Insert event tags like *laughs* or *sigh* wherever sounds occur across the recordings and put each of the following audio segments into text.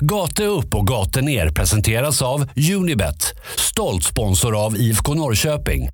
Gate upp och gate ner presenteras av Unibet, stolt sponsor av IFK Norrköping.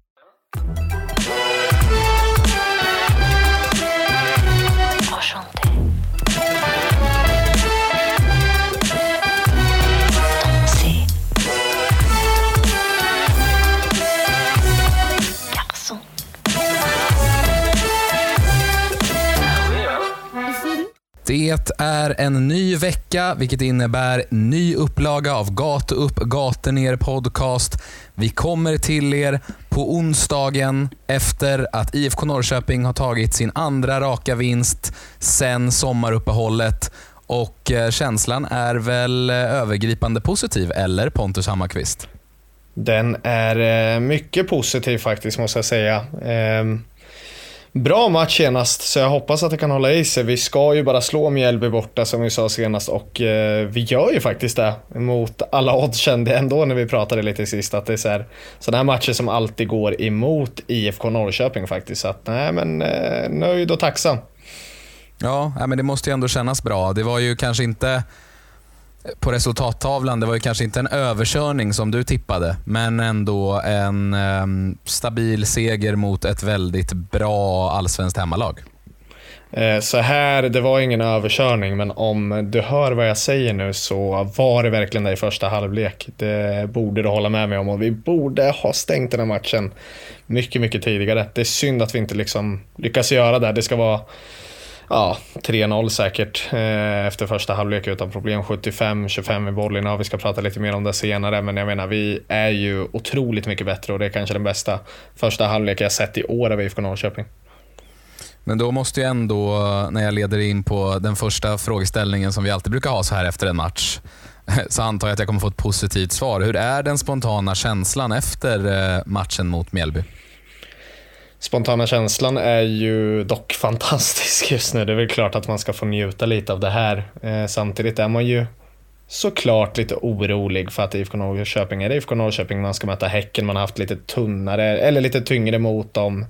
Det är en ny vecka, vilket innebär ny upplaga av Gatu upp, gator ner podcast. Vi kommer till er på onsdagen efter att IFK Norrköping har tagit sin andra raka vinst sen sommaruppehållet. Och eh, känslan är väl eh, övergripande positiv, eller Pontus Hammarkvist? Den är eh, mycket positiv faktiskt, måste jag säga. Ehm, Bra match senast, så jag hoppas att det kan hålla i sig. Vi ska ju bara slå Mjällby borta som vi sa senast och eh, vi gör ju faktiskt det mot alla odds kände jag ändå när vi pratade lite sist att det är så här, sådana här matcher som alltid går emot IFK Norrköping faktiskt. Så att nej men eh, nöjd och tacksam. Ja, men det måste ju ändå kännas bra. Det var ju kanske inte på resultattavlan, det var ju kanske inte en överkörning som du tippade, men ändå en eh, stabil seger mot ett väldigt bra allsvenskt hemmalag. Eh, så här, det var ingen överkörning, men om du hör vad jag säger nu så var det verkligen det i första halvlek. Det borde du hålla med mig om och vi borde ha stängt den här matchen mycket, mycket tidigare. Det är synd att vi inte liksom lyckas göra det. Det ska vara ja, 3-0 säkert eh, efter första halvlek utan problem. 75-25 i bollen. Ja, vi ska prata lite mer om det senare, men jag menar, vi är ju otroligt mycket bättre och det är kanske den bästa första halvlek jag sett i år av IFK Norrköping. Men då måste jag ändå, när jag leder in på den första frågeställningen som vi alltid brukar ha så här efter en match, *laughs* så antar jag att jag kommer få ett positivt svar. Hur är den spontana känslan efter eh, matchen mot Mjällby? Spontana känslan är ju dock *laughs* fantastisk just nu. Det är väl klart att man ska få njuta lite av det här. Eh, samtidigt är man ju såklart lite orolig för att IFK Norrköping är IFK Norrköping. Man ska möta Häcken, man har haft lite tunnare, eller lite tyngre mot dem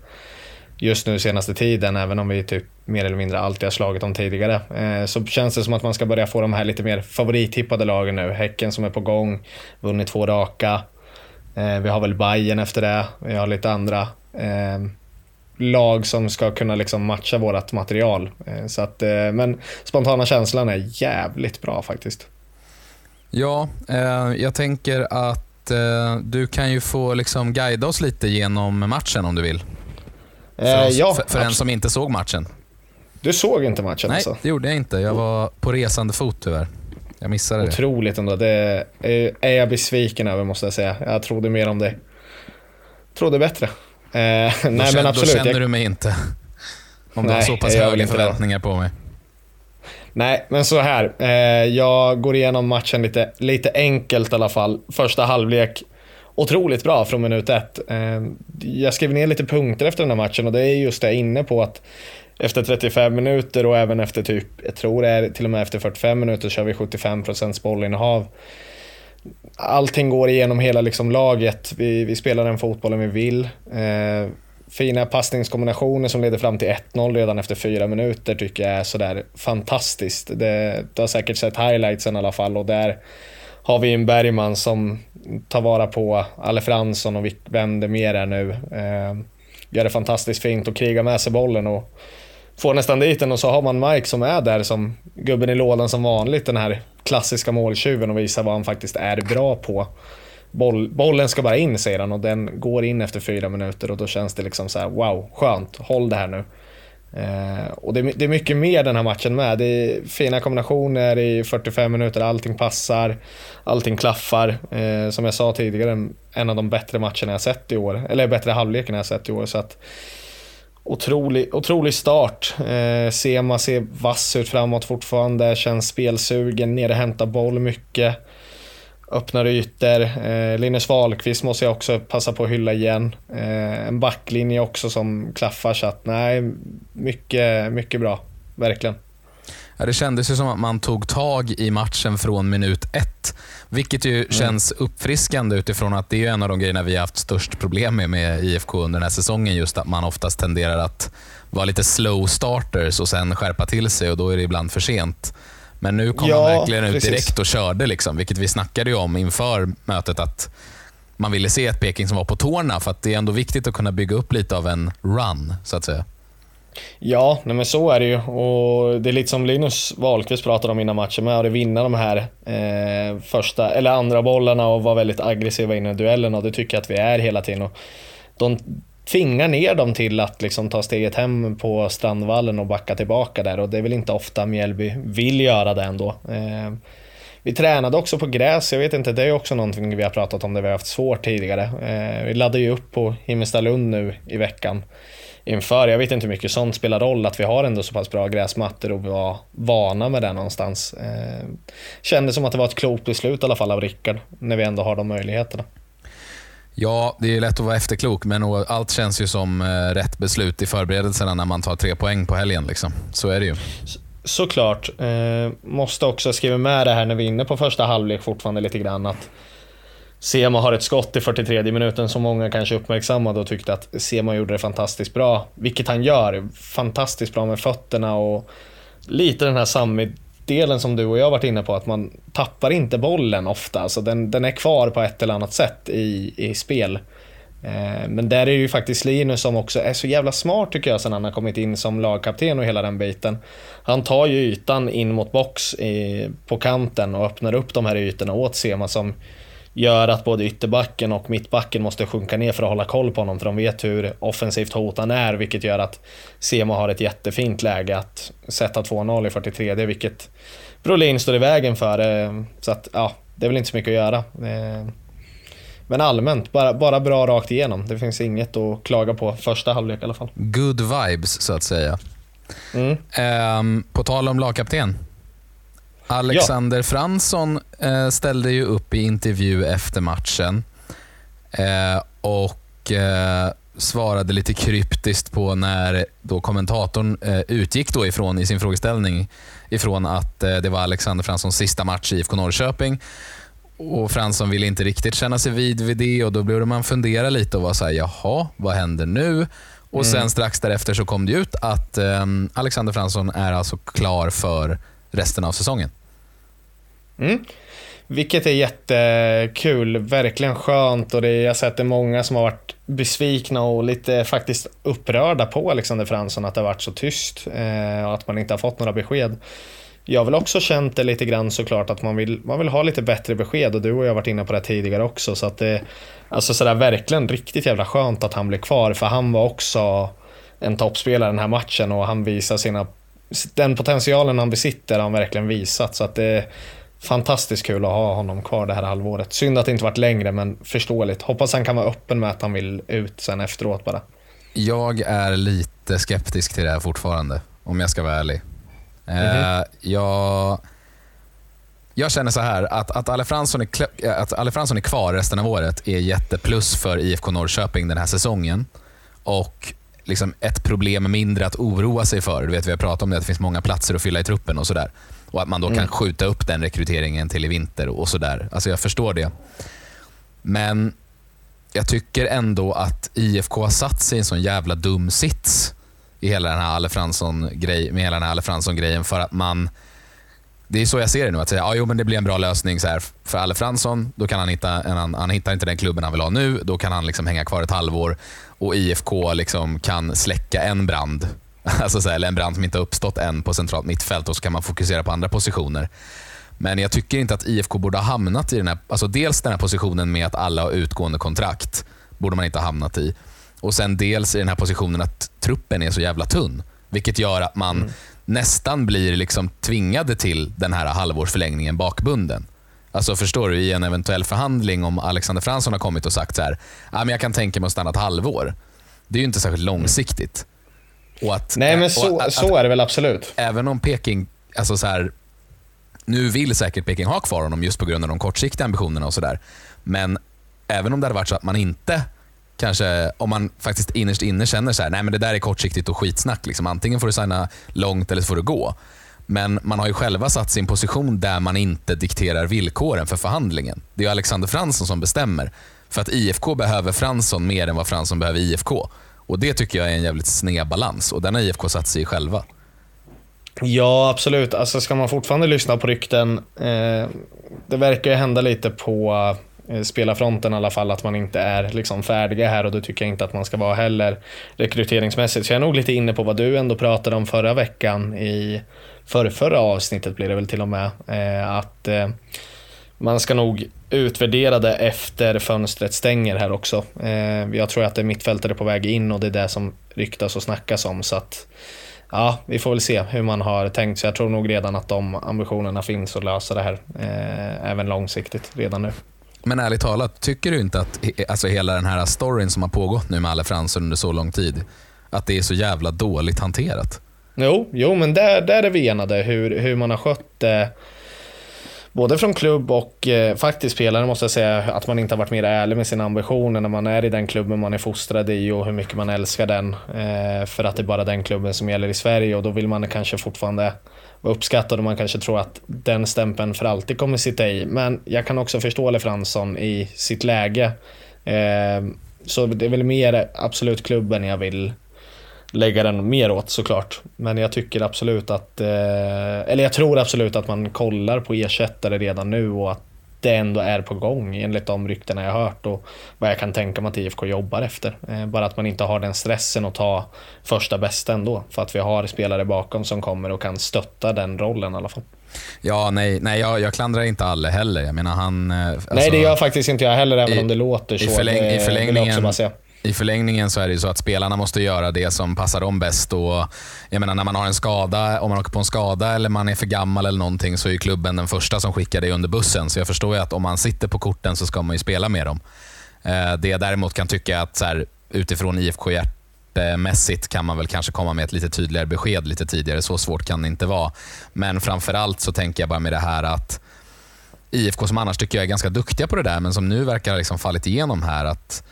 just nu senaste tiden, även om vi typ mer eller mindre alltid har slagit dem tidigare. Eh, så känns det som att man ska börja få de här lite mer favorittippade lagen nu. Häcken som är på gång, vunnit två raka. Eh, vi har väl Bayern efter det, vi har lite andra eh, lag som ska kunna liksom matcha vårt material. Eh, så att, eh, men spontana känslan är jävligt bra faktiskt. Ja, eh, jag tänker att du kan ju få liksom guida oss lite genom matchen om du vill. För, oss, ja, för, för en som inte såg matchen. Du såg inte matchen Nej, alltså? Nej, det gjorde jag inte. Jag var på resande fot tyvärr. Jag missade Otroligt det. Otroligt ändå. Det är jag besviken över måste jag säga. Jag trodde mer om det. Trodde bättre. Eh, *laughs* nej, känner, men absolut. Då känner jag... du mig inte. Om du nej, har så pass höga förväntningar på mig. Nej, men så här. Eh, jag går igenom matchen lite, lite enkelt i alla fall. Första halvlek, otroligt bra från minut ett. Eh, jag skrev ner lite punkter efter den här matchen och det är just det jag är inne på att efter 35 minuter och även efter typ, jag tror det är till och med efter 45 minuter kör vi 75% bollinnehav allting går igenom hela liksom laget. Vi, vi spelar den fotbollen vi vill. Eh, fina passningskombinationer som leder fram till 1-0 redan efter fyra minuter tycker jag är sådär fantastiskt. Det, du har säkert sett highlightsen i alla fall och där har vi en Bergman som tar vara på Alle Fransson och vänder mer är nu. Eh, gör det fantastiskt fint och krigar med sig bollen och får nästan dit den och så har man Mike som är där som gubben i lådan som vanligt, den här klassiska måltjuven och visar vad han faktiskt är bra på. Boll, bollen ska bara in säger han och den går in efter fyra minuter och då känns det liksom så här: wow, skönt, håll det här nu. Eh, och det, det, är mycket mer den här matchen med. Det är fina kombinationer i 45 minuter, allting passar, allting klaffar. Eh, som jag sa tidigare, en av de bättre matcherna jag sett i år, eller bättre halvleken jag sett i år. Så att, Otrolig, otrolig start. Eh, Sema ser vass ut framåt fortfarande, känns spelsugen, nere hämtar boll mycket. Öppnar ytor. Eh, Linus Wahlqvist måste jag också passa på att hylla igen. Eh, en backlinje också som klaffar, så att nej, mycket, mycket bra. Verkligen. Ja, det kändes ju som att man tog tag i matchen från minut ett. Vilket ju mm. känns uppfriskande utifrån att det är en av de grejerna vi har haft störst problem med med IFK under den här säsongen. Just att man oftast tenderar att vara lite slow starters och sen skärpa till sig och då är det ibland för sent. Men nu kom Ja, han verkligen ut precis. direkt och körde, liksom, vilket vi snackade om inför mötet. att man ville se ett Peking som var på tårna, för att det är ändå viktigt att kunna bygga upp lite av en run, så att säga. Ja, nej men så är det ju. Och det är lite som Linus Wahlqvist pratade om innan matchen med, att vinna de här eh, första, eller andra bollarna och vara väldigt aggressiva in i duellen och det tycker jag att vi är hela tiden. Och de tvingar ner dem till att liksom ta steget hem på Strandvallen och backa tillbaka där och det är väl inte ofta Mjällby vill göra det ändå. Eh, vi tränade också på gräs, jag vet inte, det är också någonting vi har pratat om där vi har haft svårt tidigare. Eh, vi laddade ju upp på Himmelstalund nu i veckan inför. Jag vet inte hur mycket sånt spelar roll, att vi har ändå så pass bra gräsmattor och vi var vana med det någonstans. Eh, kändes som att det var ett klokt beslut i alla fall av Rickard, när vi ändå har de möjligheterna. Ja, det är lätt att vara efterklok, men allt känns ju som eh, rätt beslut i förberedelserna när man tar tre poäng på helgen. Liksom. Så är det ju. Såklart. Eh, måste också skriva med det här när vi är inne på första halvlek fortfarande lite grann att Sema har ett skott i 43 minuten som många kanske uppmärksammade och tyckte att Sema gjorde det fantastiskt bra. Vilket han gör. Fantastiskt bra med fötterna och lite den här Sami-delen som du och jag varit inne på, att man tappar inte bollen ofta. Alltså den, den är kvar på ett eller annat sätt i, i spel. Eh, men där är det ju faktiskt Linus som också är så jävla smart tycker jag sen han har kommit in som lagkapten och hela den biten. Han tar ju ytan in mot box i, på kanten och öppnar upp de här ytorna åt Sema som gör att både ytterbacken och mittbacken måste sjunka ner för att hålla koll på honom för de vet hur offensivt hot han är vilket gör att Sema har ett jättefint läge att sätta 2-0 i 43 vilket Brolin står i vägen för. eh, Så att ja, det är väl inte så mycket att göra. Eh, Men allmänt, bara, bara bra rakt igenom. Det finns inget att klaga på första halvlek i alla fall. Good vibes, så att säga. Mm. Ehm, på tal om lagkapten. Alexander Fransson eh, ställde ju upp i intervju efter matchen eh, och eh, svarade lite kryptiskt på när då kommentatorn eh, utgick då ifrån i sin frågeställning ifrån att eh, det var Alexander Franssons sista match i IFK Norrköping. Och Fransson ville inte riktigt känna sig vid vid det och då började man fundera lite och var såhär, jaha, vad händer nu? Och sen strax därefter så kom det ut att eh, Alexander Fransson är alltså klar för resten av säsongen. Mm. Vilket är jättekul, verkligen skönt och det är, jag har sett det många som har varit besvikna och lite faktiskt upprörda på Alexander Fransson att det har varit så tyst eh, och att man inte har fått några besked. Jag har väl också känt det lite grann såklart att man vill, man vill ha lite bättre besked och du och jag har varit inne på det tidigare också så att det Alltså sådär verkligen riktigt jävla skönt att han blev kvar för han var också en toppspelare den här matchen och han visar sina Den potentialen han besitter har han verkligen visat så att det Fantastiskt kul att ha honom kvar det här halvåret. Synd att det inte varit längre men förståeligt. Hoppas han kan vara öppen med att han vill ut sen efteråt bara. Jag är lite skeptisk till det här fortfarande, om jag ska vara ärlig. Eh, jag, jag känner så här, att, att, Ale Fransson är, kl- att Ale Fransson är kvar resten av året är jätteplus för IFK Norrköping den här säsongen. Och liksom ett problem mindre att oroa sig för. Du vet, vi har pratat om det, att det finns många platser att fylla i truppen och sådär. Och att man då kan skjuta upp den rekryteringen till i vinter och sådär. Alltså jag förstår det. Men jag tycker ändå att IFK har satt sig i en sån jävla dum sits i hela den här Alle Fransson-grej, med hela den här Alle Fransson-grejen för att man det är så jag ser det nu. Att säga ah, jo, men det blir en bra lösning så här, för Alle Fransson. Då kan han, hitta en, han, han hittar inte den klubben han vill ha nu. Då kan han liksom hänga kvar ett halvår och IFK liksom kan släcka en brand. *laughs* Alltså så här, eller en brand som inte har uppstått än på centralt mittfält och så kan man fokusera på andra positioner. Men jag tycker inte att IFK borde ha hamnat i den här, alltså dels den här positionen med att alla har utgående kontrakt. Borde man inte ha hamnat i. Och sen dels i den här positionen att truppen är så jävla tunn. Vilket gör att man nästan blir liksom tvingade till den här halvårsförlängningen bakbunden. Alltså förstår du, i en eventuell förhandling om Alexander Fransson har kommit och sagt så här, ah, men jag kan tänka mig att stanna ett halvår. Det är ju inte särskilt långsiktigt. Att, Nej men så, att- så är det väl absolut. även om Peking, alltså så här, nu vill säkert Peking ha kvar honom just på grund av de kortsiktiga ambitionerna och sådär. Men även om det hade varit så att man inte, kanske om man faktiskt innerst inne känner så här, nej men det där är kortsiktigt och skitsnack. Liksom. Antingen får du signa långt eller så får du gå. Men man har ju själva satt sin position där man inte dikterar villkoren för förhandlingen. Det är Alexander Fransson som bestämmer. För att IFK behöver Fransson mer än vad Fransson behöver IFK. Och Det tycker jag är en jävligt sned balans och den har IFK satt sig i själva. Ja, absolut. Alltså ska man fortfarande lyssna på rykten, eh, det verkar ju hända lite på eh, spelarfronten i alla fall, att man inte är liksom färdiga här och det tycker jag inte att man ska vara heller rekryteringsmässigt. Så jag är nog lite inne på vad du ändå pratade om förra veckan i för förra avsnittet blir det väl till och med. Eh, att eh, man ska nog utvärdera det efter fönstret stänger här också. Eh, jag tror att det är mittfältare på väg in och det är det som ryktas och snackas om. Så att, ja, vi får väl se hur man har tänkt. Så jag tror nog redan att de ambitionerna finns att lösa det här, eh, även långsiktigt, redan nu. Men ärligt talat, tycker du inte att alltså hela den här storyn som har pågått nu med Alle Fransson under så lång tid, att det är så jävla dåligt hanterat? Jo, jo men där, där är vi enade, hur, hur man har skött det. Eh, både från klubb och eh, faktiskt spelare måste jag säga att man inte har varit mer ärlig med sina ambitioner när man är i den klubben man är fostrad i och hur mycket man älskar den. Eh, för att det är bara den klubben som gäller i Sverige och då vill man kanske fortfarande vara uppskattad och man kanske tror att den stämpeln för alltid kommer sitta i. Men jag kan också förstå Le Fransson i sitt läge. Eh, så det är väl mer absolut klubben jag vill lägga den mer åt såklart. Men jag tycker absolut att, eh, eller jag tror absolut att man kollar på ersättare redan nu och att det ändå är på gång enligt de ryktena jag hört och vad jag kan tänka mig att IFK jobbar efter. Eh, bara att man inte har den stressen att ta första bästa ändå. För att vi har spelare bakom som kommer och kan stötta den rollen i alla fall. Ja, nej, nej jag, jag klandrar inte Alle heller. Jag menar han... Alltså, nej, det gör faktiskt inte jag heller, även i, om det låter så. I, förläng, i förlängningen, i förlängningen så är det ju så att spelarna måste göra det som passar dem bäst. Och jag menar, när man har en skada, om man åker på en skada eller man är för gammal eller någonting så är klubben den första som skickar dig under bussen. Så jag förstår ju att om man sitter på korten så ska man ju spela med dem. Eh, det jag däremot kan tycka att så här, utifrån IFK hjärtmässigt kan man väl kanske komma med ett lite tydligare besked lite tidigare. Så svårt kan det inte vara. Men framförallt så tänker jag bara med det här att IFK som annars tycker jag är ganska duktiga på det där, men som nu verkar ha liksom fallit igenom här. att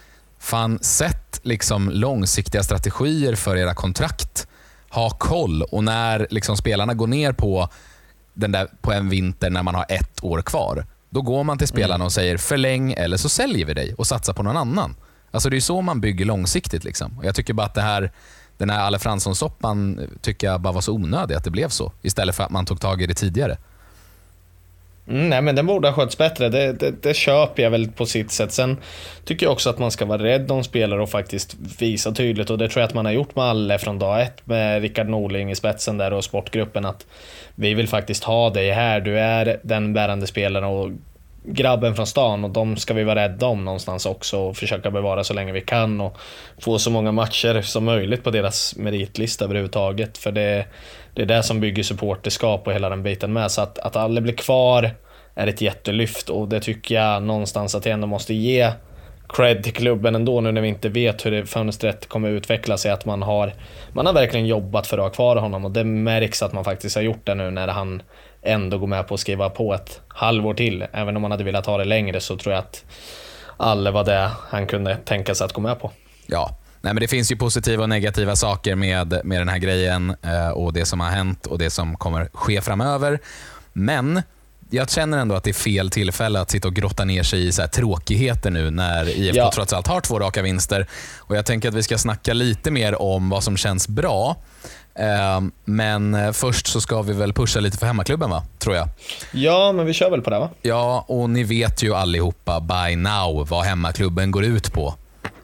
Fan, sätt liksom långsiktiga strategier för era kontrakt. Ha koll och när liksom spelarna går ner på, den där, på en vinter när man har ett år kvar, då går man till spelarna mm. och säger förläng eller så säljer vi dig och satsar på någon annan. Alltså Det är så man bygger långsiktigt. Liksom. Jag tycker bara att det här, den här Alle Fransson-soppan tycker jag bara var så onödig att det blev så. Istället för att man tog tag i det tidigare. Mm, nej, men den borde ha skötts bättre. Det, det, det, köper jag väl på sitt sätt. Sen tycker jag också att man ska vara rädd om spelare och faktiskt visa tydligt. Och det tror jag att man har gjort med alla från dag ett med Rickard Norling i spetsen där och sportgruppen. Att vi vill faktiskt ha dig här. Du är den bärande spelaren och grabben från stan och de ska vi vara rädda om någonstans också och försöka bevara så länge vi kan och få så många matcher som möjligt på deras meritlista överhuvudtaget. För det, det är det som bygger supporterskap och hela den biten med. Så att, att alla blir kvar är ett jättelyft och det tycker jag någonstans att jag ändå måste ge cred till klubben ändå nu när vi inte vet hur det fönstret kommer utveckla sig. Att man har, man har verkligen jobbat för att ha kvar honom och det märks att man faktiskt har gjort det nu när han ändå går med på att skriva på ett halvår till. Även om man hade velat ha det längre så tror jag att alla var det han kunde tänka sig att gå med på. Ja, Nej, men det finns ju positiva och negativa saker med, med den här grejen eh, och det som har hänt och det som kommer ske framöver. Men jag känner ändå att det är fel tillfälle att sitta och grotta ner sig i så tråkigheter nu när IFK ja. trots allt har två raka vinster. Och Jag tänker att vi ska snacka lite mer om vad som känns bra. Eh, men först så ska vi väl pusha lite för hemmaklubben, va? tror jag. Ja, men vi kör väl på det, va? Ja, och ni vet ju allihopa by now vad hemmaklubben går ut på.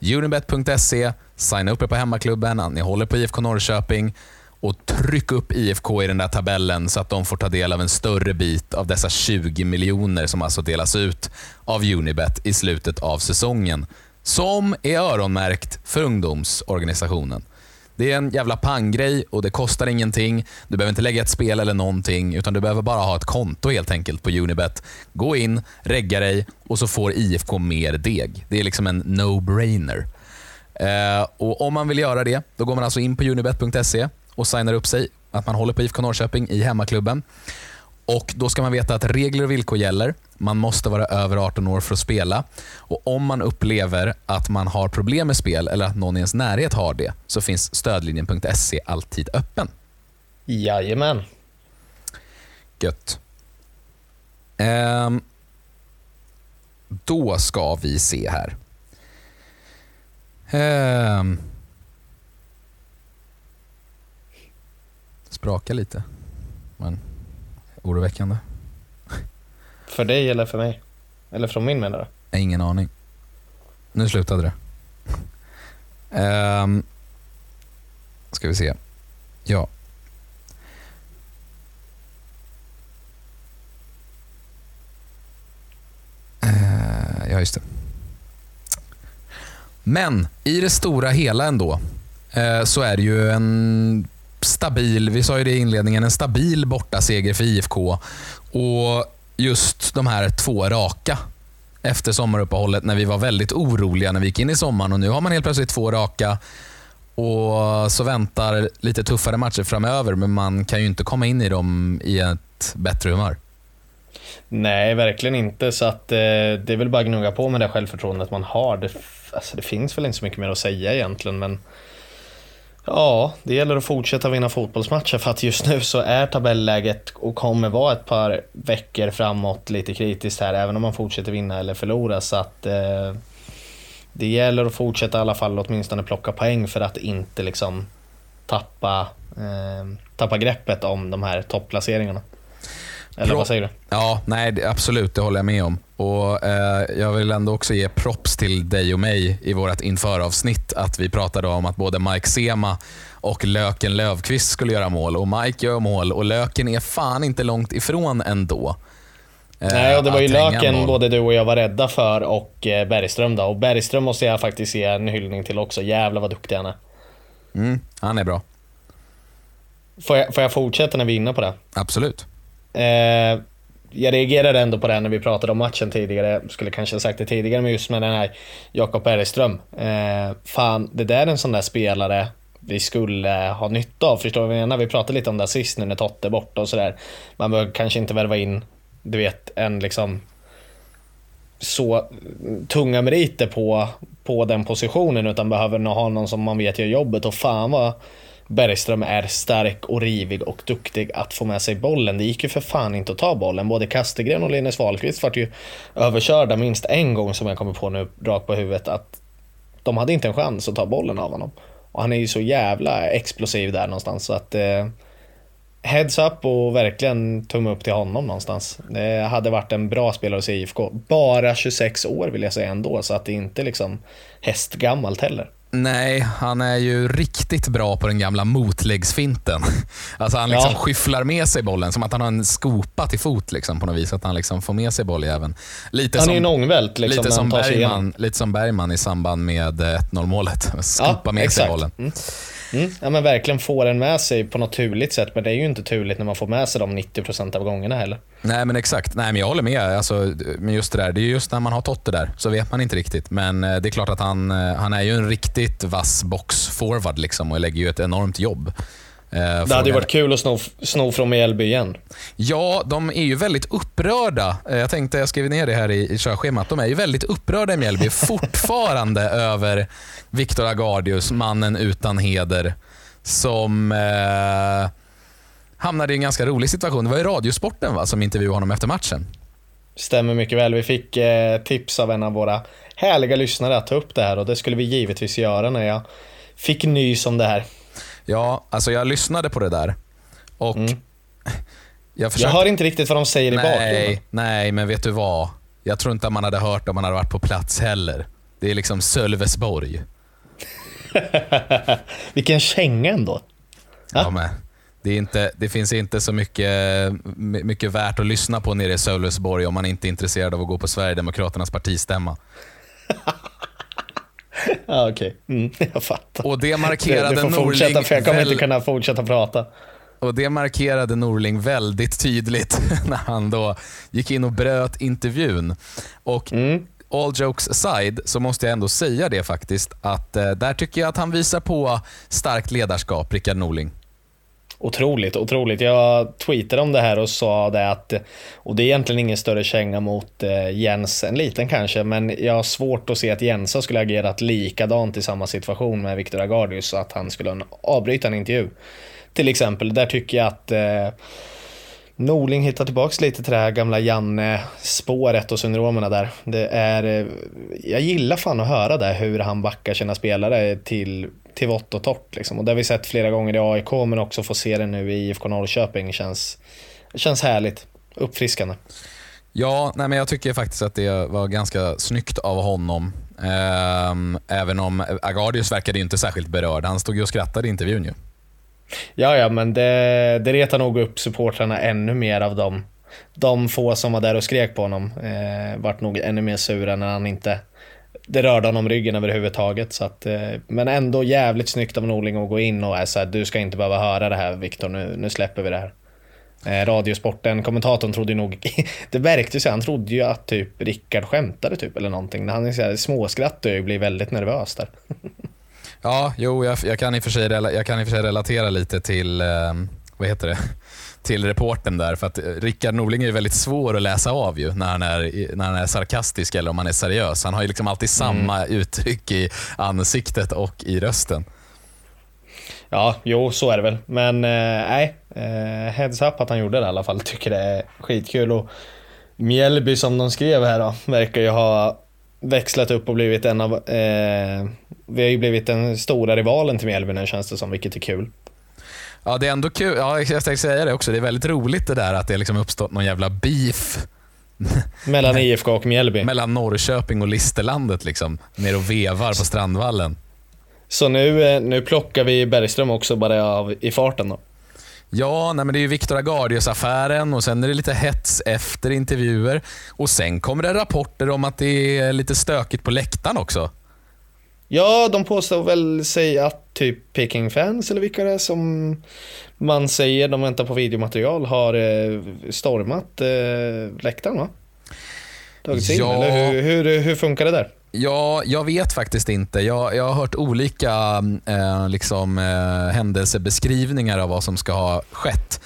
Unibet.se, signa upp er på hemmaklubben, ni håller på IFK Norrköping och tryck upp IFK i den där tabellen så att de får ta del av en större bit av dessa 20 miljoner som alltså delas ut av Unibet i slutet av säsongen. Som är öronmärkt för ungdomsorganisationen. Det är en jävla panggrej och det kostar ingenting. Du behöver inte lägga ett spel eller någonting, utan du behöver bara ha ett konto helt enkelt på Unibet. Gå in, regga dig och så får IFK mer deg. Det är liksom en no-brainer. Eh, och Om man vill göra det, då går man alltså in på unibet.se och signar upp sig att man håller på IFK Norrköping i hemmaklubben. Och Då ska man veta att regler och villkor gäller. Man måste vara över 18 år för att spela. Och Om man upplever att man har problem med spel eller att någon i ens närhet har det så finns stödlinjen.se alltid öppen. Jajamän. Gött. Ehm, då ska vi se här. Ehm, spraka lite. Men oroväckande. För dig eller för mig? Eller från min menar du? Ingen aning. Nu slutade det. Um, ska vi se. Ja. Uh, ja, just det. Men i det stora hela ändå uh, så är det ju en stabil, vi sa ju det i inledningen, en stabil bortaseger för IFK. Och just de här två raka efter sommaruppehållet när vi var väldigt oroliga när vi gick in i sommaren och nu har man helt plötsligt två raka och så väntar lite tuffare matcher framöver men man kan ju inte komma in i dem i ett bättre humör. Nej, verkligen inte. Så att, eh, det är väl bara att gnugga på med det självförtroendet man har. Det, alltså, det finns väl inte så mycket mer att säga egentligen, men Ja, det gäller att fortsätta vinna fotbollsmatcher för att just nu så är tabelläget och kommer vara ett par veckor framåt lite kritiskt här, även om man fortsätter vinna eller förlora. Så att eh, det gäller att fortsätta i alla fall åtminstone plocka poäng för att inte liksom tappa, eh, tappa greppet om de här topplaceringarna. Eller Pro vad säger du? Ja, nej, absolut, det håller jag med om. Och eh, Jag vill ändå också ge props till dig och mig i vårt införavsnitt att vi pratade om att både Mike Sema och Löken Lövqvist skulle göra mål. Och Mike gör mål och Löken är fan inte långt ifrån ändå. Eh, nej, och det var ju Löken både du och jag var rädda för och eh, Bergström då. Och Bergström måste jag faktiskt ge en hyllning till också. Jävlar vad duktig han är. Mm, han är bra. Får jag, får jag fortsätta när vi är inne på det? Absolut. Eh, jag reagerade ändå på det när vi pratade om matchen tidigare. Skulle kanske ha sagt det tidigare, men just med den här Jakob Bergström. Eh, fan, det där är en sån där spelare vi skulle ha nytta av. Förstår du vad jag menar? Vi pratade lite om det sist nu när Totte är borta och sådär. Man behöver kanske inte värva in, du vet, en liksom så tunga meriter på, på den positionen utan behöver ha någon som man vet gör jobbet och fan vad Bergström är stark och rivig och duktig att få med sig bollen. Det gick ju för fan inte att ta bollen. Både Kastegren och Linus Wahlqvist vart ju överkörda minst en gång som jag kommer på nu rakt på huvudet. Att de hade inte en chans att ta bollen av honom. Och han är ju så jävla explosiv där någonstans så att eh, Heads up och verkligen tumme upp till honom någonstans. Det hade varit en bra spelare hos IFK. Bara 26 år vill jag säga ändå, så att det inte liksom hästgammalt heller. Nej, han är ju riktigt bra på den gamla motläggsfinten. Alltså han liksom ja. skyfflar med sig bollen som att han har en skopa till fot liksom, på något vis. Att han liksom får med sig bolljäveln. Lite han som, är en ångvält. Liksom, lite, som Bergman, lite som Bergman i samband med 1-0 målet. Skopa ja, med exakt. sig bollen. Mm. Mm. Ja men verkligen få den med sig på något turligt sätt. Men det är ju inte turligt när man får med sig dem 90% av gångerna heller. Nej men exakt. Nej men jag håller med. Alltså, men just det där, det är just när man har Totte där så vet man inte riktigt. Men eh, det är klart att han, eh, han är ju en riktigt vass box-forward liksom och lägger ju ett enormt jobb. Eh, det hade ju varit kul att sno, sno från Mjällby igen. Ja, de är ju väldigt upprörda. Eh, jag tänkte, jag skrev ner det här i, i körschemat. De är ju väldigt upprörda i Mjällby *laughs* fortfarande över Viktor Agardius, mannen utan heder, som eh, hamnade i en ganska rolig situation. Det var ju Radiosporten va, som intervjuade honom efter matchen. Stämmer mycket väl. Vi fick eh, tips av en av våra härliga lyssnare att ta upp det här och det skulle vi givetvis göra när jag fick nys om det här. Ja, alltså jag lyssnade på det där och mm. jag, försökte... jag hör inte riktigt vad de säger nej, i bakgrunden. Nej, men vet du vad? Jag tror inte att man hade hört om man hade varit på plats heller. Det är liksom Sölvesborg. *laughs* Vilken känga ändå. Ja, men det, är inte, det finns inte så mycket, mycket värt att lyssna på nere i Sölvesborg om man inte är intresserad av att gå på Sverigedemokraternas partistämma. *laughs* *laughs* ja, okej. Okay. Mm, *laughs* jag fattar. Och det markerade du, du får fortsätta, för jag kommer väl... inte kunna fortsätta prata. Och Det markerade Norling väldigt tydligt *laughs* när han då gick in och bröt intervjun. Och mm. All jokes aside så måste jag ändå säga det faktiskt att eh, där tycker jag att han visar på starkt ledarskap, Rickard Norling. Otroligt, otroligt. Jag tweetade om det här och sa det att, och det är egentligen ingen större känga mot eh, Jens, en liten kanske, men jag har svårt att se att Jensa skulle agerat likadant i samma situation med Viktor Agardius, att han skulle avbryta en intervju. Till exempel, där tycker jag att eh, Norling hittar tillbaks lite till det här gamla Janne-spåret och syndromerna där. Det är, eh, jag gillar fan att höra det, hur han backar sina spelare till till vått och torrt. Liksom. Och det har vi sett flera gånger i AIK, men också få se det nu i IFK Norrköping känns, känns härligt. Uppfriskande. Ja, nej men jag tycker faktiskt att det var ganska snyggt av honom. Ehm, även om Agardius verkade inte särskilt berörd. Han stod ju och skrattade i intervjun ju. Ja, ja, men det, det retar nog upp supportrarna ännu mer av dem. De få som var där och skrek på honom eh, vart nog ännu mer sura när han inte det rörde honom ryggen överhuvudtaget. Så att, eh, men ändå jävligt snyggt av Norling att gå in och säga du ska inte behöva höra det här Viktor, nu, nu släpper vi det här. Eh, radiosporten, kommentatorn trodde nog, *laughs* det verkade sig, han trodde ju att typ Rickard skämtade typ eller någonting. Han småskrattade och blev väldigt nervös där. *laughs* Ja, jo, jag, jag, kan i och för sig, jag kan i och för sig relatera lite till, eh, vad heter det? Till reporten där. För att Rickard Norling är väldigt svår att läsa av ju, när, han är, när han är sarkastisk eller om han är seriös. Han har ju liksom alltid samma mm. uttryck i ansiktet och i rösten. Ja, jo så är det väl. Men eh, nej, eh, heads up att han gjorde det i alla fall. *laughs* Tycker det är skitkul. Och Mjällby som de skrev här då, verkar ju ha växlat upp och blivit en av... Eh, vi har ju blivit den stora rivalen till Mjällby nu känns det som, vilket är kul. Ja, det är ändå kul. Ja, jag tänkte säga det också. Det är väldigt roligt det där att det liksom uppstått någon jävla beef. *laughs* Mellan IFK och Mjällby? Mellan Norrköping och Listerlandet liksom. Ner och vevar på Strandvallen. Så nu, eh, nu plockar vi Bergström också bara av i farten då? Ja, nej men det är ju Viktor Agardius-affären och sen är det lite hets efter intervjuer. Och Sen kommer det rapporter om att det är lite stökigt på läktaren också. Ja, de påstår väl sig att typ Peking-fans eller vilka det är som man säger, de väntar på videomaterial, har eh, stormat eh, läktaren va? Tagit sig ja. in, eller hur, hur, hur funkar det där? Ja, jag vet faktiskt inte. Jag, jag har hört olika eh, liksom, eh, händelsebeskrivningar av vad som ska ha skett.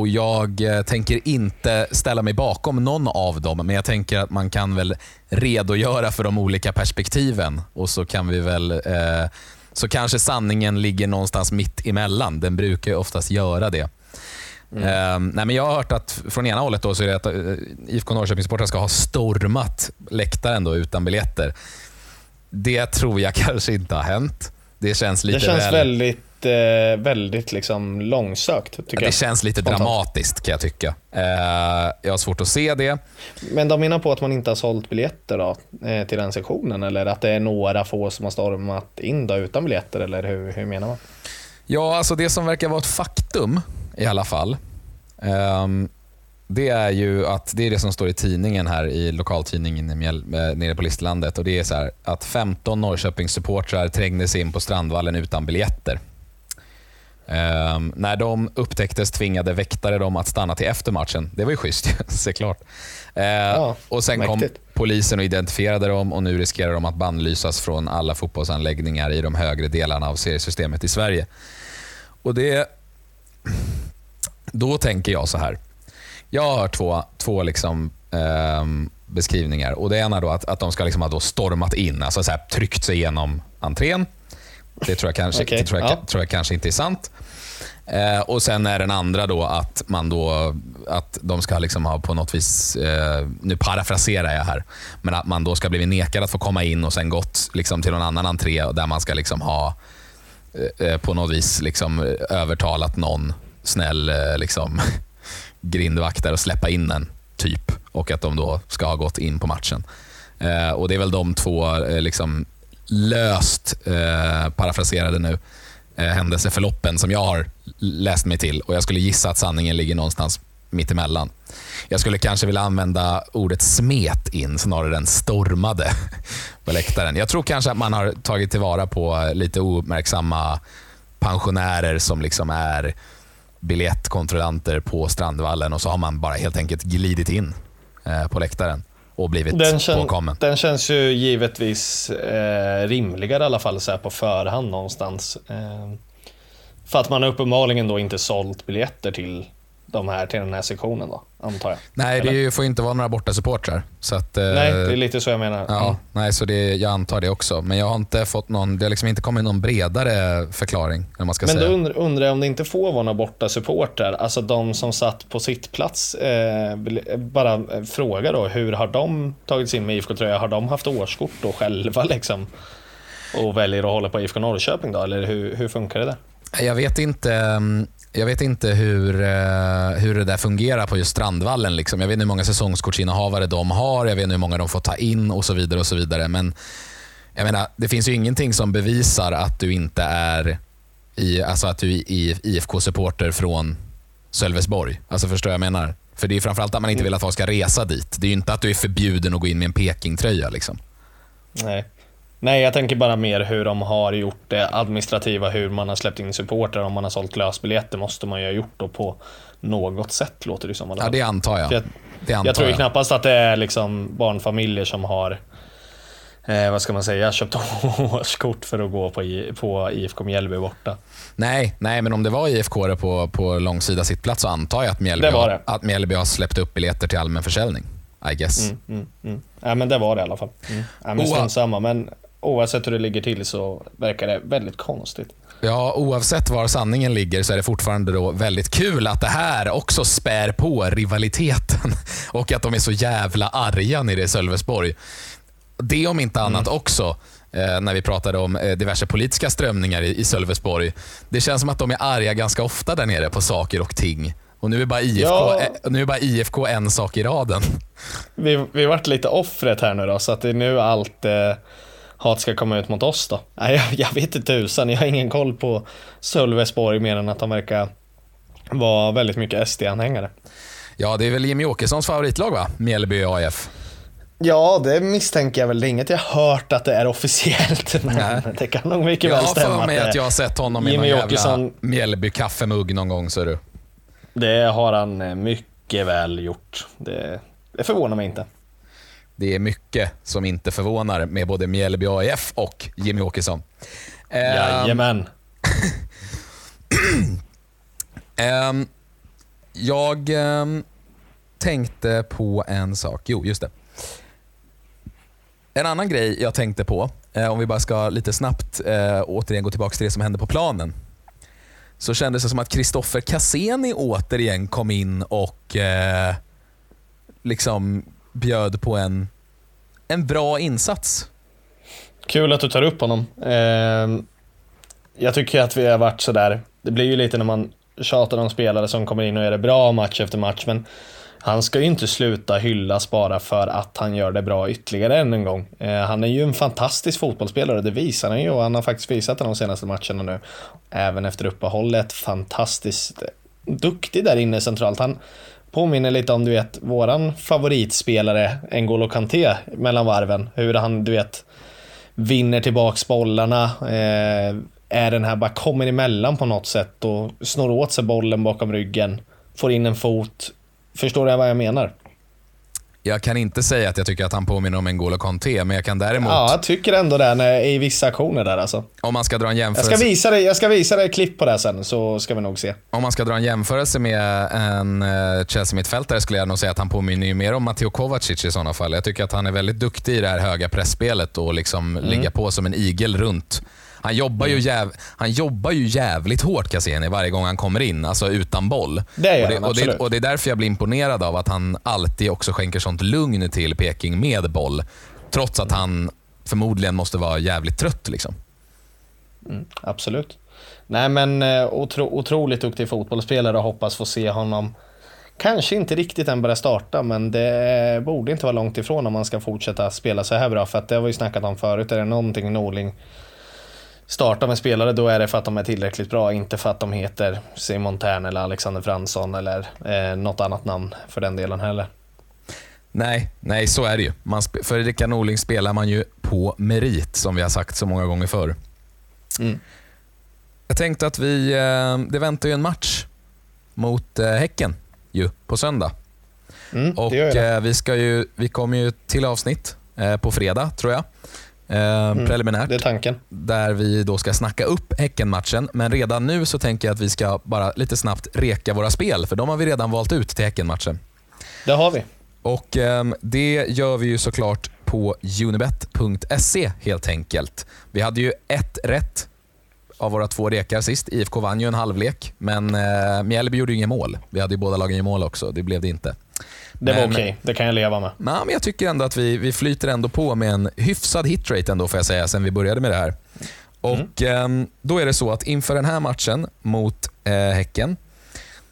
Och Jag eh, tänker inte ställa mig bakom någon av dem, men jag tänker att man kan väl redogöra för de olika perspektiven och så kan vi väl eh, så kanske sanningen ligger någonstans mitt emellan. Den brukar oftast göra det. Mm. Uh, nej men jag har hört att från ena hållet då så är det att uh, IFK Norrköping ska ha stormat läktaren då, utan biljetter. Det tror jag *laughs* kanske inte har hänt. Det känns lite Det känns väl... väldigt eh, väldigt liksom långsökt. Tycker det jag. känns lite Spontant. dramatiskt kan jag tycka. Eh, jag har svårt att se det. Men de menar på att man inte har sålt biljetter då, eh, till den sektionen eller att det är några få som har stormat in då, utan biljetter eller hur, hur menar man? Ja, alltså det som verkar vara ett faktum i alla fall. Um, det är ju att det är det som står i tidningen här i lokaltidningen nere på Listlandet. Och det är så här, att 15 Norrköpingssupportrar trängde sig in på Strandvallen utan biljetter. Um, när de upptäcktes tvingade väktare dem att stanna till efter matchen. Det var ju schysst *laughs* såklart. Uh, ja, och Sen mäktigt. kom polisen och identifierade dem och nu riskerar de att bannlysas från alla fotbollsanläggningar i de högre delarna av seriesystemet i Sverige. Och det... Då tänker jag så här. Jag har hört två, två liksom, um, beskrivningar. Och Det ena då att, att de ska liksom ha stormat in, alltså så här, tryckt sig igenom entrén det tror jag kanske, okay. det tror jag, ja. tror jag kanske inte är sant. Eh, och Sen är den andra då att man då att de ska liksom ha på något vis, eh, nu parafraserar jag här, men att man då ska bli nekad att få komma in och sen gått liksom till någon annan entré där man ska liksom ha eh, eh på något vis liksom övertalat någon snäll eh, liksom, *laughs* grindvaktare att släppa in en, typ. Och att de då ska ha gått in på matchen. Eh, och Det är väl de två liksom, löst eh, parafraserade nu eh, händelseförloppen som jag har läst mig till och jag skulle gissa att sanningen ligger någonstans mittemellan. Jag skulle kanske vilja använda ordet smet in snarare än stormade *laughs* på läktaren. Jag tror kanske att man har tagit tillvara på eh, lite ouppmärksamma pensionärer som liksom är biljettkontrollanter på Strandvallen och så har man bara helt enkelt glidit in eh, på läktaren och blivit den kän, påkommen. Den känns ju givetvis eh, rimligare i alla fall så på förhand någonstans. Eh, för att man uppenbarligen då inte sålt biljetter till de här till den här sektionen då, antar jag. Nej, Eller? det får inte vara några borta supportrar. Så att, eh, nej, det är lite så jag menar. Ja, mm. nej, så det, jag antar det också. Men jag har inte fått någon, det har liksom inte kommit någon bredare förklaring. man ska Men säga. då undrar jag om det inte får vara några borta supportrar, alltså de som satt på sitt plats eh, bara eh, fråga då, hur har de tagit sig in med IFK-tröja? Har de haft årskort då själva *laughs* liksom? och väljer att hålla på IFK Norrköping då, eller hur, hur funkar det där? Jag vet inte, mm, jag vet inte hur, eh, hur det där fungerar på just Strandvallen. Liksom. Jag vet inte hur många säsongskortsinnehavare de har, jag vet inte hur många de får ta in och så vidare. och så vidare. Men jag menar, det finns ju ingenting som bevisar att du inte är i, alltså att du är IFK-supporter från Sölvesborg. Alltså förstår jag menar? För det är framförallt att man inte vill att folk ska resa dit. Det är ju inte att du är förbjuden att gå in med en Peking-tröja. Liksom. Nej. Nej, jag tänker bara mer hur de har gjort det administrativa, hur man har släppt in supportrar. Om man har sålt lösbiljetter måste man ju ha gjort då på något sätt, låter det som. Ja, det antar jag. jag, det antar jag tror jag. knappast att det är liksom barnfamiljer som har eh, vad ska man säga, *laughs* köpt årskort för att gå på, I, på IFK Mjällby borta. Nej, nej, men om det var IFK på, på långsida sittplats så antar jag att Mjällby, Det var har, det. att Mjällby har släppt upp biljetter till allmän försäljning. I guess. Mm, mm, mm. Ja, men det var det i alla fall. Mm. Ja, men samma, men oavsett hur det ligger till så verkar det väldigt konstigt. Ja, oavsett var sanningen ligger så är det fortfarande då väldigt kul att det här också spär på rivaliteten *laughs* och att de är så jävla arga nere i Sölvesborg. Det om inte annat också, eh, när vi pratade om eh, diverse politiska strömningar i, i Sölvesborg. Det känns som att de är arga ganska ofta där nere på saker och ting. Och nu är bara IFK, Ja. eh, nu är bara IFK en sak i raden. Vi, vi vart lite offret här nu då, så att det är nu allt eh, hat ska komma ut mot oss då. Nej, jag, jag vet inte tusan, jag har ingen koll på Sölvesborg mer än att de verkar vara väldigt mycket SD-anhängare. Ja, det är väl Jimmy Åkessons favoritlag va? Mjällby AIF. Ja, det misstänker jag väl. Det är inget jag hört att det är officiellt, *laughs* men Nej. det kan nog mycket Jag väl har stämma. för mig att jag har sett honom i Jimmy någon jävla Åkesson- Mjällby kaffemugg någon gång. Så du. Det har han eh, mycket väl gjort. Det, det förvånar mig inte. Det är mycket som inte förvånar med både Mjällby AIF och Jimmy Åkesson. Jajamän. *clears throat* ehm, jag ehm, tänkte på en sak. Jo, just det. En annan grej jag tänkte på, eh, om vi bara ska lite snabbt eh, återigen gå tillbaka till det som hände på planen. Så kändes det som att Kristoffer Cassini återigen kom in och eh, liksom bjöd på en, en bra insats. Kul att du tar upp honom. Eh, jag tycker att vi har varit sådär, det blir ju lite när man tjatar om spelare som kommer in och gör det bra match efter match, men han ska ju inte sluta hyllas bara för att han gör det bra ytterligare än en gång. Eh, han är ju en fantastisk fotbollsspelare, det visar han ju och han har faktiskt visat det de senaste matcherna nu. Även efter uppehållet, fantastiskt duktig där inne centralt. Han påminner lite om, du vet, våran favoritspelare N'Golo Kanté mellan varven. Hur han, du vet, vinner tillbaks bollarna, eh, är den här, bara kommer emellan på något sätt och snor åt sig bollen bakom ryggen, får in en fot. Förstår du vad jag menar? Jag kan inte säga att jag tycker att han påminner om N'Golo Kanté, men jag kan däremot, Ja, jag tycker ändå det när, i vissa aktioner där alltså. om man ska dra en Jag jämförelse ska visa dig, jag ska visa dig klipp på det sen, så ska vi nog se. Om man ska dra en jämförelse med en eh, Chelsea-mittfältare skulle jag nog säga att han påminner ju mer om Matteo Kovacic i sådana fall. Jag tycker att han är väldigt duktig i det här höga pressspelet och liksom Mm. ligga på som en igel runt. Han jobbar, ju jäv, han jobbar ju jävligt hårt Cassini varje gång han kommer in, alltså utan boll. Det gör och, det, han, och, det, och det är därför jag blir imponerad av att han alltid också skänker sånt lugn till Peking med boll. Trots att han förmodligen måste vara jävligt trött. Liksom. Absolut. Nej men eh, otro, otroligt duktig fotbollsspelare och hoppas få se honom Kanske inte riktigt än börja starta, men det borde inte vara långt ifrån om man ska fortsätta spela så här bra. För att det har vi ju snackat om förut, är det någonting Norling startar med spelare, då är det för att de är tillräckligt bra, inte för att de heter Simon Tern eller Alexander Fransson eller eh, något annat namn för den delen heller. Nej, nej så är det ju. Man, för Rickard Norling spelar man ju på merit, som vi har sagt så många gånger förr. Mm. Jag tänkte att vi, eh, det väntar ju en match mot eh, Häcken ju, på söndag. Mm, Och eh, vi, ska ju, vi kommer ju till avsnitt på fredag, tror jag. Eh, preliminärt. Mm, Det är tanken. Där vi då ska snacka upp Häcken-matchen. Men redan nu så tänker jag att vi ska bara lite snabbt reka våra spel, för de har vi redan valt ut till Häcken-matchen. Det har vi. Och ehm, Det gör vi ju såklart på unibet.se helt enkelt. Vi hade ju ett rätt av våra två rekar sist. IFK vann ju en halvlek, men eh, Mjällby gjorde ju inget mål. Vi hade ju båda lagen i mål också, det blev det inte. Det var okej, det kan jag leva med. Nej, men jag tycker ändå att vi, vi flyter ändå på med en hyfsad hitrate ändå får jag säga sen vi började med det här. Och ehm, Då är det så att inför den här matchen mot eh, Häcken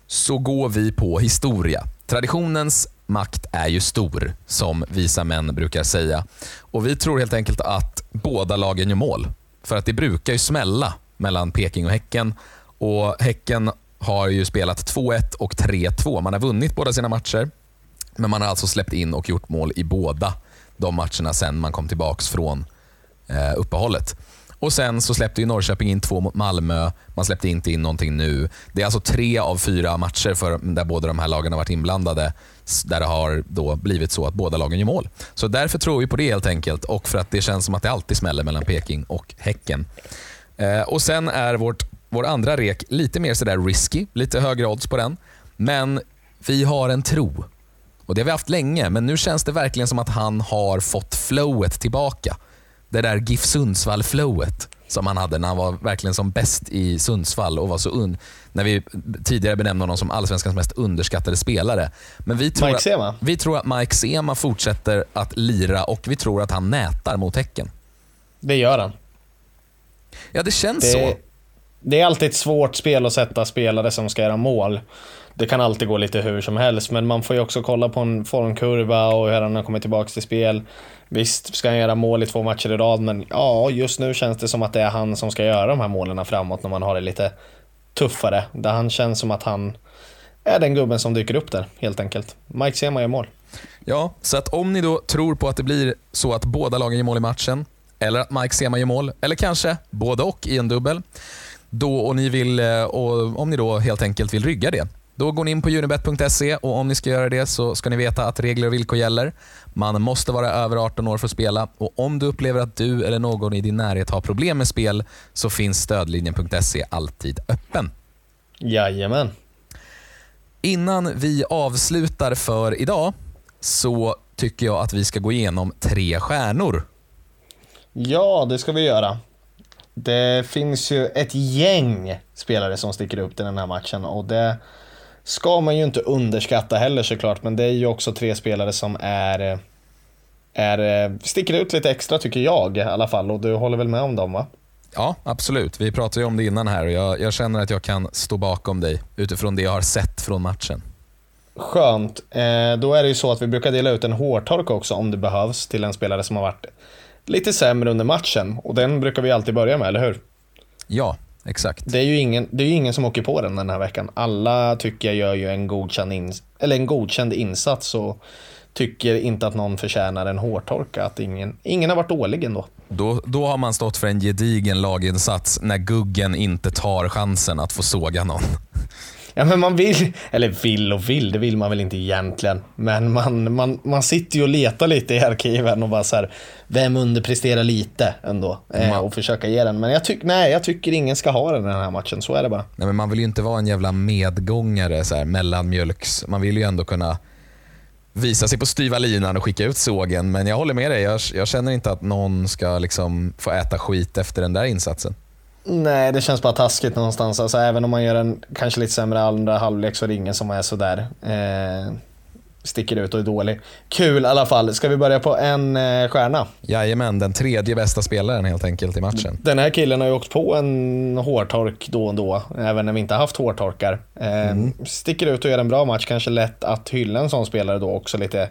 så går vi på historia. Traditionens makt är ju stor, som visa män brukar säga. Och Vi tror helt enkelt att båda lagen gör mål. För att det brukar ju smälla mellan Peking och Häcken. Och Häcken har ju spelat 2-1 och 3-2. Man har vunnit båda sina matcher. Men man har alltså släppt in och gjort mål i båda de matcherna sen man kom tillbaka från eh, uppehållet. Och Sen så släppte ju Norrköping in två mot Malmö. Man släppte inte in någonting nu. Det är alltså tre av fyra matcher för, där båda de här lagen har varit inblandade där det har då blivit så att båda lagen gör mål. Så därför tror vi på det helt enkelt och för att det känns som att det alltid smäller mellan Peking och Häcken. Eh, och Sen är vårt, vår andra rek lite mer sådär risky, lite högre odds på den. Men vi har en tro. Och Det har vi haft länge, men nu känns det verkligen som att han har fått flowet tillbaka. Det där GIF Sundsvall-flowet som han hade när han var verkligen som bäst i Sundsvall och var så un... När vi tidigare benämnde honom som allsvenskans mest underskattade spelare. Men vi tror, Mike att, vi tror att Mike Sema fortsätter att lira och vi tror att han nätar mot Häcken. Det gör han. Ja, det känns så. Det, det är alltid ett svårt spel att sätta spelare som ska göra mål. Det kan alltid gå lite hur som helst, men man får ju också kolla på en formkurva och hur han har kommit tillbaka till spel. Visst ska han göra mål i två matcher i rad, men ja, just nu känns det som att det är han som ska göra de här målen framåt när man har det lite tuffare. Där han känns som att han är den gubben som dyker upp där, helt enkelt. Mike Sema gör mål. Ja, så att om ni då tror på att det blir så att båda lagen gör mål i matchen, eller att Mike Sema gör mål, eller kanske både och i en dubbel, då, och ni vill, eh, och om ni då helt enkelt vill rygga det, då går ni in på unibet.se och om ni ska göra det så ska ni veta att regler och villkor gäller. Man måste vara över 18 år för att spela och om du upplever att du eller någon i din närhet har problem med spel så finns stödlinjen.se alltid öppen. Jajamän. Innan vi avslutar för idag så tycker jag att vi ska gå igenom tre stjärnor. Ja, det ska vi göra. Det finns ju ett gäng spelare som sticker upp i den här matchen och det ska man ju inte underskatta heller såklart, men det är ju också tre spelare som är, är sticker ut lite extra tycker jag i alla fall och du håller väl med om dem va? Ja, absolut. Vi pratade ju om det innan här och jag, jag känner att jag kan stå bakom dig utifrån det jag har sett från matchen. Skönt. Eh, då är det ju så att vi brukar dela ut en hårtork också om det behövs till en spelare som har varit lite sämre under matchen och den brukar vi alltid börja med, eller hur? Ja, exakt. Det är ju ingen, det är ingen som åker på den den här veckan. Alla tycker jag gör ju en godkänd, ins- eller en godkänd insats och tycker inte att någon förtjänar en hårtorka. Att ingen, ingen har varit dålig ändå. Då, då har man stått för en gedigen laginsats när Guggen inte tar chansen att få såga någon. Ja men man vill, eller vill och vill, det vill man väl inte egentligen. Men man, man, man sitter ju och letar lite i arkiven och bara så här, vem underpresterar lite ändå? Eh, Man- och försöka ge den. Men jag tycker, nej jag tycker ingen ska ha den i den här matchen, så är det bara. Nej, men man vill ju inte vara en jävla medgångare så här, mellanmjölks. Man vill ju ändå kunna visa sig på styva linan och skicka ut sågen. Men jag håller med dig. Jag, jag känner inte att någon ska liksom få äta skit efter den där insatsen. Nej, det känns bara taskigt någonstans. Alltså, även om man gör en kanske lite sämre andra halvlek så är det ingen som är sådär. Eh, sticker ut och är dålig. Kul i alla fall. Ska vi börja på en eh, stjärna? Jajamän, den tredje bästa spelaren helt enkelt i matchen. Den här killen har ju åkt på en hårtork då och då, även när vi inte haft hårtorkar. Eh, Sticker ut och gör en bra match, kanske lätt att hylla en sån spelare då också lite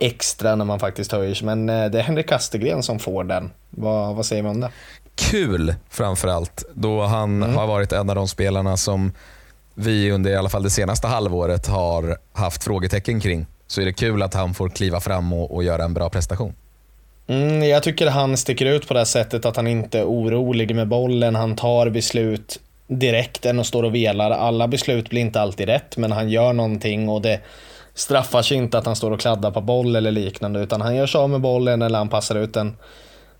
extra när man faktiskt höjer sig. Men eh, det är Henrik Kastegren som får den. Vad, vad säger man om det? Kul framförallt, då han har varit en av de spelarna som vi under i alla fall det senaste halvåret har haft frågetecken kring. Så är det kul att han får kliva fram och, och göra en bra prestation. Mm, jag tycker han sticker ut på det sättet att han inte är orolig med bollen. Han tar beslut direkt än och står och velar. Alla beslut blir inte alltid rätt, men han gör någonting och det straffar sig inte att han står och kladdar på boll eller liknande, utan han gör sig av med bollen eller han passar ut den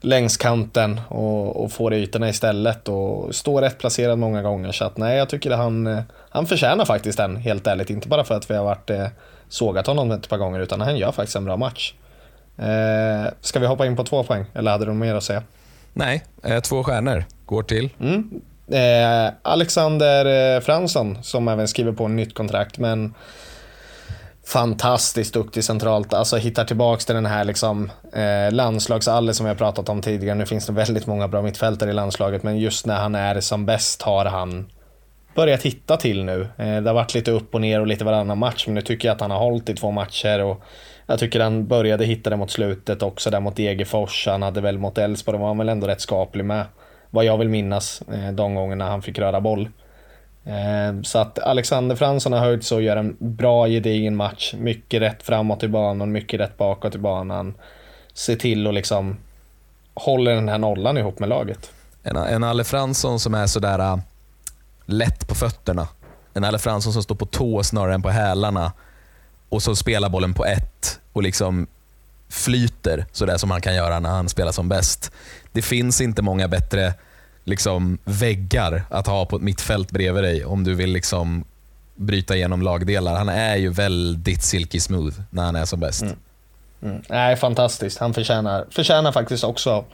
längs kanten och, och får ytorna istället och står rätt placerad många gånger. Så att nej, jag tycker att han, han förtjänar faktiskt den, helt ärligt. Inte bara för att vi har varit eh, sågat honom ett par gånger, utan han gör faktiskt en bra match. Eh, ska vi hoppa in på två poäng, eller hade du mer att säga? Nej, eh, två stjärnor går till. Mm. Eh, Alexander eh, Fransson, som även skriver på nytt kontrakt, men fantastiskt duktig centralt. Alltså hittar tillbaks till den här liksom, eh, landslagsalle som vi har pratat om tidigare. Nu finns det väldigt många bra mittfältare i landslaget, men just när han är som bäst har han börjat hitta till nu. Eh, det har varit lite upp och ner och lite varannan match, men nu tycker jag att han har hållit i två matcher. Och jag tycker han började hitta det mot slutet också, där mot Degerfors. Han hade väl mot Elfsborg, var han väl ändå rätt skaplig med. Vad jag vill minnas, eh, de gångerna han fick röra boll. Ehm, så att Alexander Fransson har höjt sig och gör en bra gedigen match. Mycket rätt framåt i banan, mycket rätt bakåt i banan. Se till att liksom hålla den här nollan ihop med laget. En, en Alle Fransson som är sådär uh, lätt på fötterna. En Alle Fransson som står på tå snarare än på hälarna och så spelar bollen på ett och liksom flyter sådär som han kan göra när han spelar som bäst. Det finns inte många bättre liksom, väggar att ha på ett mittfält bredvid dig om du vill liksom bryta igenom lagdelar. Han är ju väldigt silky smooth när han är som bäst. Mm. Mm. Nej, fantastiskt. Han förtjänar, förtjänar faktiskt också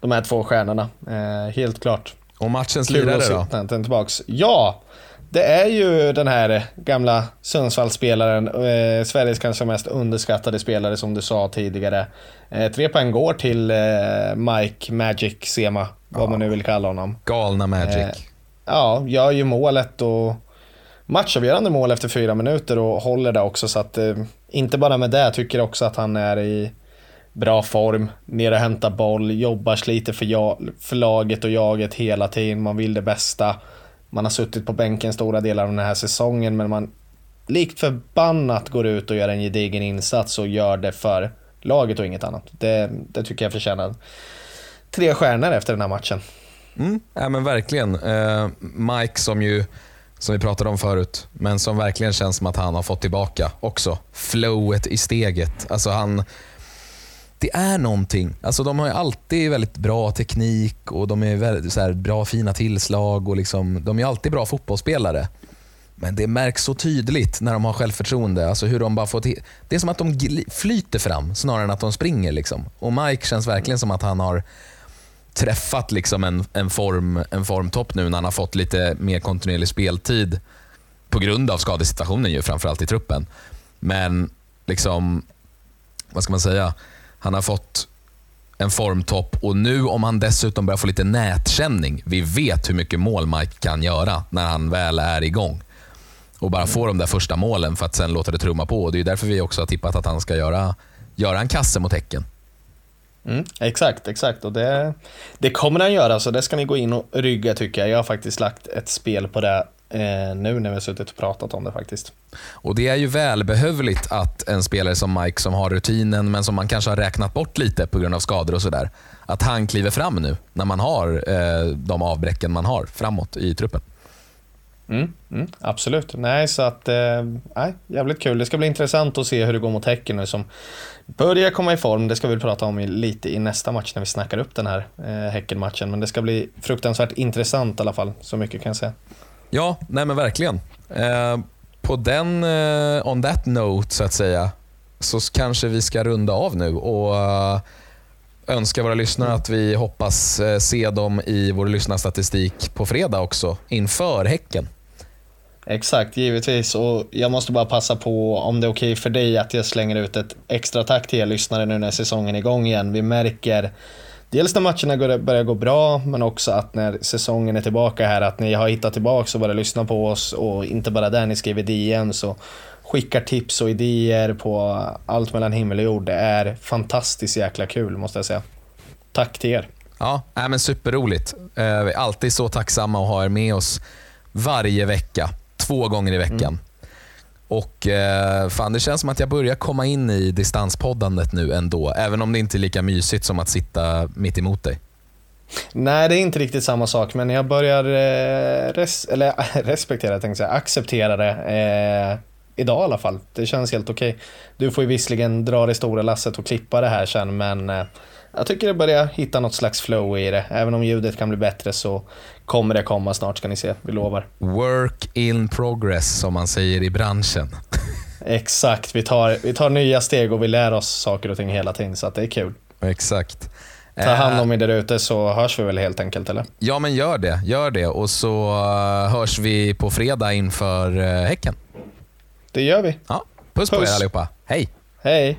de här två stjärnorna. Eh, helt klart. Och matchens lirare då? Tillbaks. Ja, det är ju den här gamla Sundsvallsspelaren, eh, Sveriges kanske mest underskattade spelare som du sa tidigare. Eh, tre poäng går till eh, Mike Magic Sema, vad ja. man nu vill kalla honom. Galna Magic. Eh, ja, gör ju målet och matchavgörande mål efter fyra minuter och håller det också. Så att, eh, inte bara med det, jag tycker också att han är i bra form, ner och hämtar boll, jobbar, sliter för, jag, för laget och jaget hela tiden, man vill det bästa. Man har suttit på bänken stora delar av den här säsongen, men man likt förbannat går ut och gör en gedigen insats och gör det för laget och inget annat. Det, det tycker jag förtjänar tre stjärnor efter den här matchen. Mm, ja, men verkligen. Eh, Mike som ju, som vi pratade om förut, men som verkligen känns som att han har fått tillbaka också flowet i steget. Alltså han, det är någonting. Alltså de har ju alltid väldigt bra teknik och de är väldigt, så här, bra fina tillslag. och liksom, De är alltid bra fotbollsspelare. Men det märks så tydligt när de har självförtroende. Alltså hur de bara får det är som att de flyter fram snarare än att de springer. Liksom. Och Mike känns verkligen som att han har träffat liksom en, en, form, en formtopp nu när han har fått lite mer kontinuerlig speltid på grund av skadesituationen ju, framförallt i truppen. Men liksom, vad ska man säga? Han har fått en formtopp och nu om han dessutom börjar få lite nätkänning. Vi vet hur mycket mål Mike kan göra när han väl är igång. Och bara få de där första målen för att sen låta det trumma på. Det är därför vi också har tippat att han ska göra, göra en kasse mot Häcken. Mm, exakt, exakt. Och det, det kommer han göra, så det ska ni gå in och rygga tycker jag. Jag har faktiskt lagt ett spel på det eh, nu när vi har suttit och pratat om det faktiskt. Och Det är ju välbehövligt att en spelare som Mike som har rutinen men som man kanske har räknat bort lite på grund av skador och sådär, att han kliver fram nu när man har eh, de avbräcken man har framåt i truppen. Mm, mm, absolut. Nej, så att, eh, nej, jävligt kul. Det ska bli intressant att se hur det går mot Häcken nu som börjar komma i form. Det ska vi prata om i, lite i nästa match när vi snackar upp den här eh, Häcken-matchen. Men det ska bli fruktansvärt intressant i alla fall. Så mycket kan jag säga. Ja, nej men verkligen. Eh, på den, eh, on that note så att säga, så kanske vi ska runda av nu och uh, önska våra lyssnare att vi hoppas eh, se dem i vår lyssnarstatistik på fredag också, inför Häcken. Exakt, givetvis. Och jag måste bara passa på, om det är okej okay för dig, att jag slänger ut ett extra tack till er lyssnare nu när säsongen är igång igen. Vi märker dels när matcherna börjar gå bra, men också att när säsongen är tillbaka här, att ni har hittat tillbaka och börjat lyssna på oss och inte bara där, ni skriver DN, och skickar tips och idéer på allt mellan himmel och jord. Det är fantastiskt jäkla kul, måste jag säga. Tack till er. Ja, äh, men superroligt. Eh, vi är alltid så tacksamma att ha er med oss varje vecka, två gånger i veckan. Mm. Och eh, fan, Det känns som att jag börjar komma in i distanspoddandet nu ändå, även om det inte är lika mysigt som att sitta mitt emot dig. Nej, det är inte riktigt samma sak, men jag börjar eh, res eller, *laughs* respektera, tänkte säga, acceptera det. Eh, idag i alla fall. Det känns helt okej. Okay. Du får ju visserligen dra det stora lasset och klippa det här sen, men eh, jag tycker det börjar hitta något slags flow i det. Även om ljudet kan bli bättre så kommer det komma snart ska ni se. Vi lovar. Work in progress som man säger i branschen. *laughs* Exakt, vi tar, vi tar nya steg och vi lär oss saker och ting hela tiden så det är kul. Exakt. Ta hand om er där ute så hörs vi väl helt enkelt eller? Ja men gör det, gör det och så eh, hörs vi på fredag inför eh, Häcken. Det gör vi. Ja, Puss på er Puss. allihopa. Hej! Hej!